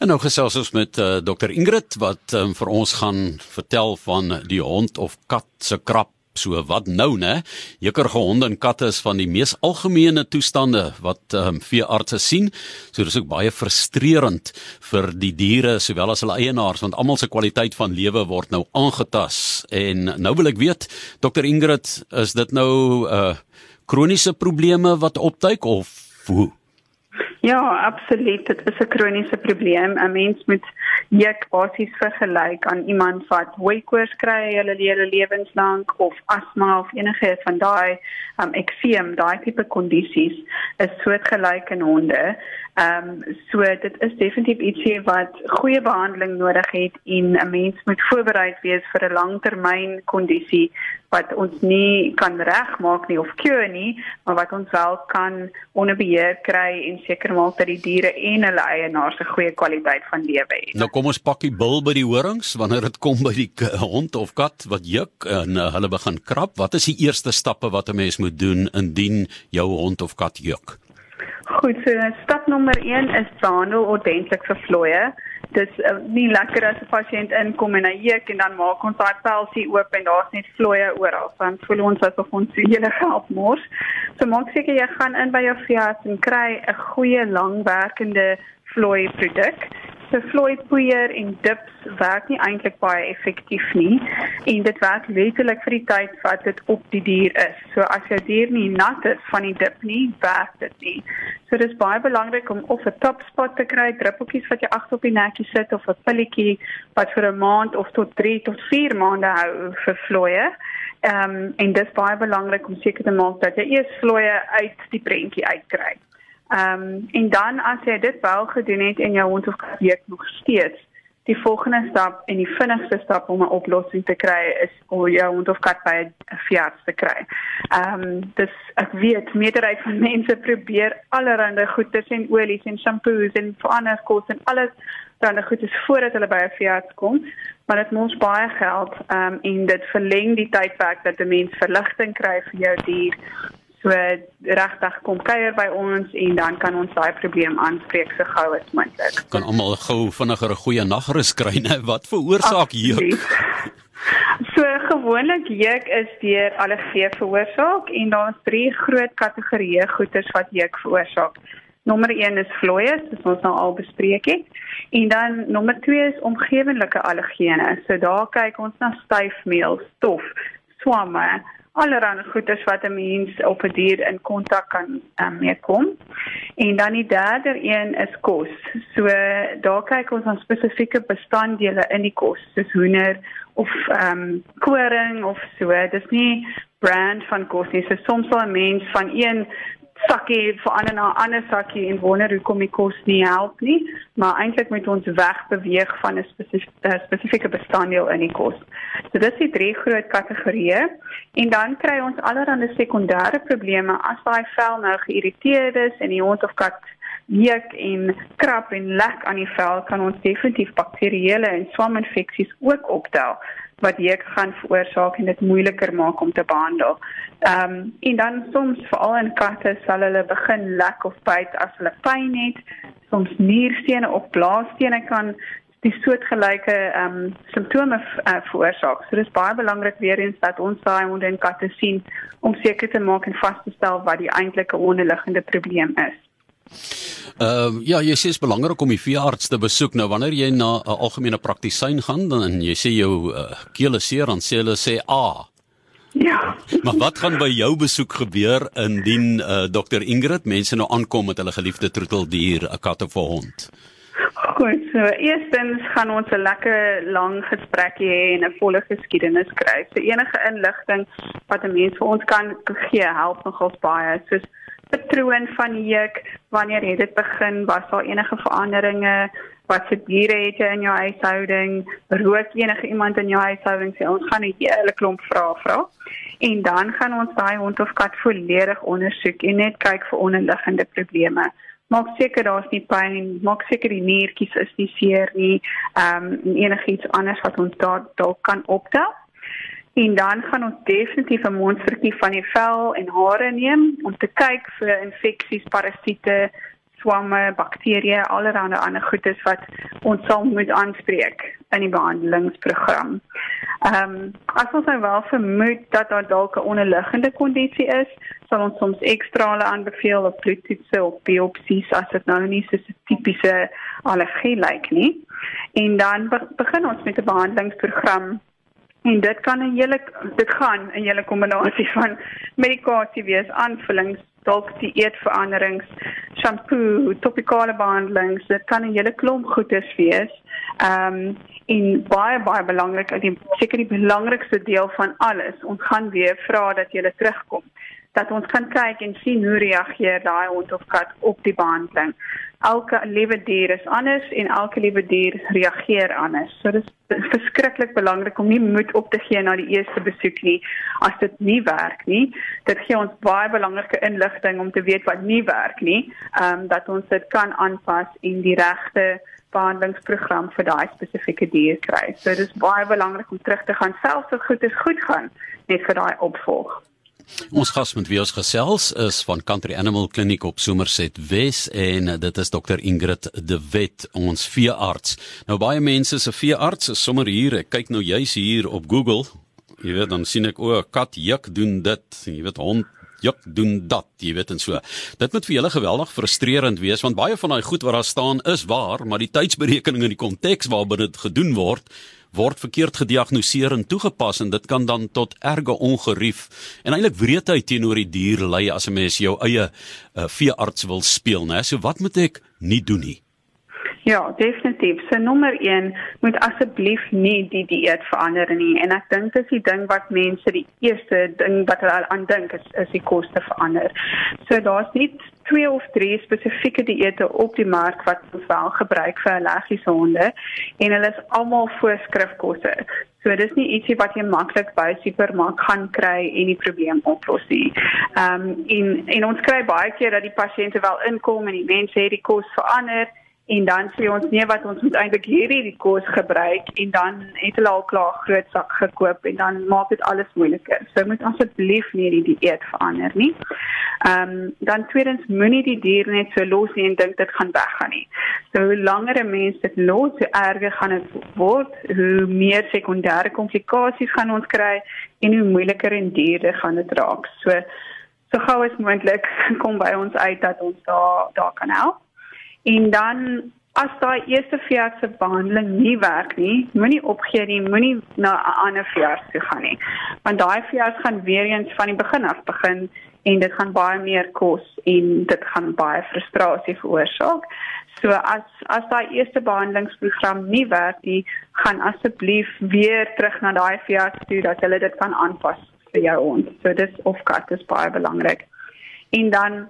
En nou gesels ons met uh, eh, Dr Ingrid wat um, vir ons gaan vertel van die hond of kat se krap. So wat nou nê? Jekkerige honde en katte is van die mees algemene toestande wat um, veeartse sien. So dis ook baie frustrerend vir die diere sowel as hulle eienaars want almal se kwaliteit van lewe word nou aangetast. En nou wil ek weet, Dr Ingrid, is dit nou uh kroniese probleme wat opduik of hoe? Ja, absoluut. Dit is 'n kroniese probleem. 'n Mens moet juk basies vergelyk aan iemand wat hoekoors kry hulle hele lewenslank of asma of enige van daai um ekseem, daai tipe kondisies is soortgelyk in honde. Ehm um, so dit is definitief ietsie wat goeie behandeling nodig het en 'n mens moet voorbereid wees vir 'n langtermyn kondisie wat ons nie kan regmaak nie of cure nie, maar wat ons wel kan onder beheer kry en seker maak dat die diere en hulle eienaars 'n goeie kwaliteit van lewe het. Nou kom ons pak die bil by die horings wanneer dit kom by die hond of kat wat juk en uh, hulle begin krap. Wat is die eerste stappe wat 'n mens moet doen indien jou hond of kat juk? Goed, so stap nommer 1 is behandel ordentlik vir vloeie. Dis uh, nie lekker as 'n pasiënt inkom en hy juk en dan maak ons daai pelsie oop en daar's net vloeie oral. Dan voel ons asof ons hele geld mors. So maak seker jy gaan in by jou veearts en kry 'n goeie langwerkende vloei produk so vloei poeier en dips werk nie eintlik baie effektief nie en dit werk letterlik vir die tyd wat dit op die dier is. So as jou dier nie nat is van die dip nie, werk dit nie. So dis baie belangrik om of 'n top spot te kry, druppeltjies wat jy agter op die nekkie sit of 'n pilletjie wat vir 'n maand of tot 3 tot 4 maande hou vir vloeie. Ehm um, en dis baie belangrik om seker te maak dat jy eers vloeie uit die prentjie uitkry. Ehm um, en dan as jy dit wel gedoen het en jou hond of kat week nog steeds, die volgende stap en die vinnigste stap om 'n oplossing te kry is om jou hond of kat by 'n veearts te kry. Ehm um, dis ek weet meerderheid van mense probeer allerlei goeders en olies en shampoos en ander kos en alles dan die goeders voordat hulle by 'n veearts kom, maar dit mors baie geld ehm um, en dit verleng die tydperk dat 'n mens verligting kry vir jou dier So regtig kom kuier by ons en dan kan ons daai probleem aanspreek so gou as moontlik. Kan almal gou vinniger 'n goeie nagrus kry, né? Wat veroorsaak juk? So gewoonlik juk is deur allergie veroorsaak en daar's drie groot kategorieë goeters wat juk veroorsaak. Nommer 1 is vloeie, soos ons nou al bespreek het. En dan nommer 2 is omgewenlike allergene. So daar kyk ons na styfmeel, stof, swamme, allerlei goeders wat 'n mens op 'n dier in kontak kan um, mee kom. En dan die derde een is kos. So daar kyk ons na spesifieke bestanddele in die kos, soos hoender of ehm um, koring of so. Dis nie brand van kos nie. So soms sal 'n mens van een sakkie verander na 'n ander sakkie en wonder hoekom die kos nie help nie, maar eintlik moet ons wegbeweeg van 'n spesifieke spesifieke bestanddeel in die kos. So dis die drie groot kategorieë en dan kry ons allerlei sekondêre probleme as daai vel nou geïrriteerd is en die hond of kat juk en krap en lek aan die vel kan ons definitief bakterieële en swaminfeksies ook optel wat juk gaan veroorsaak en dit moeiliker maak om te behandel. Ehm um, en dan soms veral in katte sal hulle begin lek of byt as hulle pyn het. Soms nierstene of blaasstene kan die soortgelyke ehm um, simptome uh, veroorsaak. So dis baie belangrik weer eens dat ons daai honde en katte sien om seker te maak en vas te stel wat die eintlike onderliggende probleem is. Ehm uh, ja, jy sê dit is belangrik om die veearts te besoek. Nou wanneer jy na 'n algemene praktisyn gaan dan jy sê jou uh, keel is seer, dan sê hulle sê A. Ah. Ja. Maar wat gaan by jou besoek gebeur indien uh, Dr Ingrid mense nou aankom met hulle geliefde troeteldier, 'n kat of 'n hond? Goed, so eerstens gaan ons 'n lekker lang gesprekkie hê en 'n volle geskiedenis kry. So enige inligting wat 'n mens vir ons kan gee, help nogals baie. Soos patroon van juk, wanneer het dit begin, was daar enige veranderinge, wat se diere het jy in jou huishouding, rook enige iemand in jou huishouding, sê ons gaan 'n hele klomp vrae vra. En dan gaan ons daai hond of kat volledig ondersoek en net kyk vir onderliggende probleme. Maak seker daar's nie pyn, maak seker die niertjies is nie seer nie, ehm um, enigiets anders wat ons daar dalk kan optel. En dan gaan ons definitief 'n monstertjie van die vel en hare neem om te kyk vir infeksies, parasiete, swamme, bakterieë, allerlei ander goedes wat ons sal moet aanspreek in die behandelingsprogram. Ehm um, as ons nou wel vermoed dat daar dalk 'n onderliggende kondisie is, sal ons soms ekstrale aanbeveel of bloedtoetse of biopsies as dit nou nie so 'n tipiese allergie lyk nie. En dan begin ons met 'n behandelingsprogram En dit kan 'n hele dit gaan 'n hele kombinasie van medikasie wees, aanvullings, dalk dieetveranderings, shampoo, topikale behandelings, dit kan 'n hele klomp goedes wees. Ehm um, en baie baie belangrik, die seker die belangrikste deel van alles, ons gaan weer vra dat jy terugkom dat ons kan kyk en sien hoe reageer daai hond of kat op die behandeling elke liewe dier is anders en elke liewe dier reageer anders. So dit is verskriklik belangrik om nie moed op te gee na die eerste besoek nie as dit nie werk nie. Dit gee ons baie belangrike inligting om te weet wat nie werk nie, ehm um, dat ons dit kan aanpas en die regte behandelingsprogram vir daai spesifieke dier kry. So dit is baie belangrik om terug te gaan selfs as goed is goed gaan net vir daai opvolg. Ons gas met wie ons gesels is van Country Animal Clinic op Somerset Wes en dit is dokter Ingrid De Wet, ons veearts. Nou baie mense se veearts is sommer hier. Ek kyk nou juis hier op Google. Jy weet dan sien ek o, kat juk doen dit. Jy weet hond juk doen dat, jy weet en so. Dit moet vir julle geweldig frustrerend wees want baie van daai goed wat daar staan is waar, maar die tydsberekening en die konteks waarbinne dit gedoen word word verkeerd gediagnoseer en toegepas en dit kan dan tot erge ongerief en eintlik wreedheid teenoor die dier lei as 'n mens jou eie uh, veearts wil speel, né? So wat moet ek nie doen nie? Ja, definitief. So nommer 1 moet asseblief nie die dieet verander nie. En ek dink dis die ding wat mense die eerste ding wat hulle aan dink is is die koste verander. So daar's nie twee of drie spesifieke dieete op die mark wat wel gebruik vir allergiese honde en hulle is almal voorskrifkosse. So dis nie ietsie wat jy maklik by supermark gaan kry en die probleem oplos nie. Ehm um, en en ons kry baie keer dat die pasiënte wel inkom en die mense het die kos verander en dan sê ons nee wat ons moet eintlik hierdie die kos gebruik en dan het hulle al klaar groot sak gekoop en dan maak dit alles moeiliker. So moet asseblief nie die dieet verander nie. Ehm um, dan tweedens moenie die dier net so los nie en dink dit gaan weggaan nie. So hoe langer 'n mens dit los, hoe erger gaan dit word, hoe meer sekondêre komplikasies gaan ons kry en hoe moeiliker en duurder gaan dit raak. So so gou as moontlik kom by ons uit dat ons daar daar kan help. En dan as daai eerste veearts se behandeling nie werk nie, moenie opgee nie, moenie na 'n ander veearts toe gaan nie. Want daai veearts gaan weer eens van die begin af begin en dit gaan baie meer kos en dit gaan baie frustrasie veroorsaak. So as as daai eerste behandelingsprogram nie werk nie, gaan asseblief weer terug na daai veearts toe dat hulle dit kan aanpas vir jou hond. So dis of kat is baie belangrik. En dan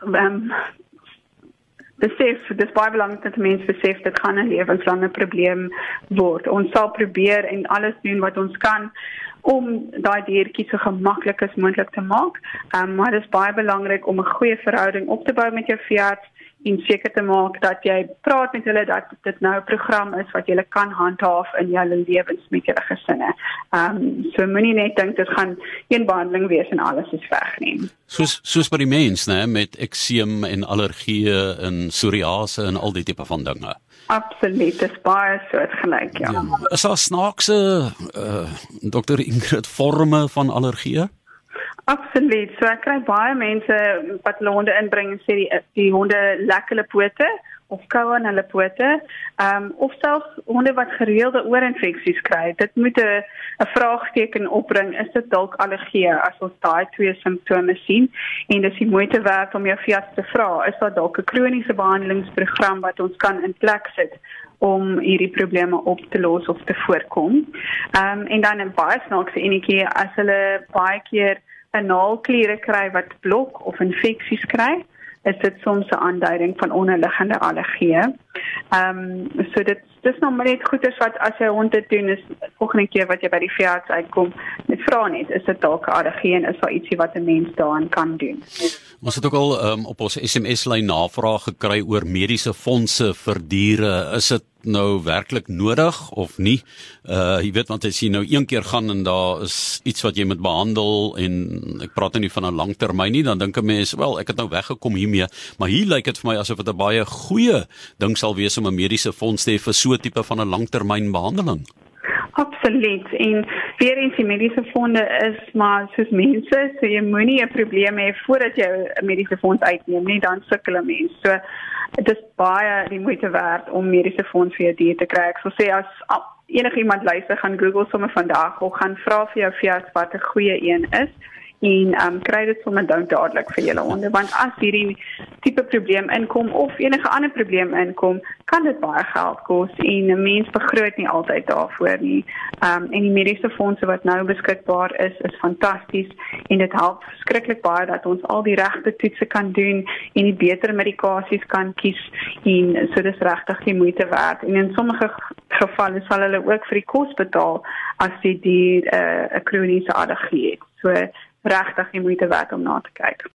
ehm um, besef dis baie belangrik dat mense besef dit gaan 'n lewenslange probleem word. Ons sal probeer en alles doen wat ons kan om daai diertjie so gemaklik as moontlik te maak. Um, maar dit is baie belangrik om 'n goeie verhouding op te bou met jou veearts en seker te maak dat jy praat met hulle dat dit nou 'n program is wat jy kan handhaaf in jou lewens met jou gesinne. Ehm um, so moenie net dink dit gaan een behandeling wees en alles is weg nie. Soos soos by die mens, né, met ekseem en allergieë en psoriase en al die tipe van dinge. Absoluut, dit is baie soortgelyk, ja. ja. Is daar snaakse uh, dokter Ingrid forme van allergieë? Absoluut. So ek kry baie mense wat hulle honde inbring en sê die die honde lek hulle pote of kou aan hulle pote. Ehm um, of selfs honde wat gereelde oorinfeksies kry. Dit moet 'n 'n vraagteken opbring. Is dit dalk allergie as ons daai twee simptome sien? En dis die moeite werd om jou veearts te vra, is daar dalk 'n kroniese behandelingsprogram wat ons kan in plek sit? om hierdie probleme op te los of te voorkom. Ehm um, en dan 'n baie snaakse enetjie as hulle baie keer 'n naalkliere kry wat blok of infeksies kry, is dit soms 'n aanduiding van onderliggende allergie. Ehm um, so dit dis nog maar net goeders wat as jy hond dit doen is volgende keer wat jy by die veearts uitkom, vra net is dit dalk allergie en is daar ietsie wat 'n mens daaraan kan doen. Ons het ook al um, op ons SMS lyn navraag gekry oor mediese fondse vir diere. Is dit nou werklik nodig of nie. Uh jy weet want as jy nou een keer gaan en daar is iets wat jy moet behandel en ek praat nou nie van 'n langtermyn nie, dan dink 'n mens, wel, ek het nou weggekom hiermee, maar hier lyk dit vir my asof dit 'n baie goeie ding sal wees om 'n mediese fonds te hê vir so 'n tipe van 'n langtermyn behandeling. Absoluut. En weer eens die mediese fonde is maar soos mense, so jy moenie 'n probleem hê voordat jy 'n mediese fonds uitneem nie, dan sukkel 'n mens. So dit is baie die moeite werd om mediese fonds vir jou dier te kry. Ek sal sê as enige iemand luister gaan Google sommer vandag of gaan vra vir jou veearts wat 'n goeie een is en um kry dit sommer dan dadelik vir julle honde want as hierdie tipe probleem inkom of enige ander probleem inkom kan dit baie geld kos en 'n mens begroot nie altyd daarvoor nie. Um en die mediese fondse wat nou beskikbaar is is fantasties en dit help skrikkelik baie dat ons al die regte toetse kan doen en die beter medikasies kan kies en so dis regtig die moeite werd en in sommige gevalle sal hulle ook vir die kos betaal as jy die 'n uh, kroniese allergie het. So regtig die moeite werd om na te kyk.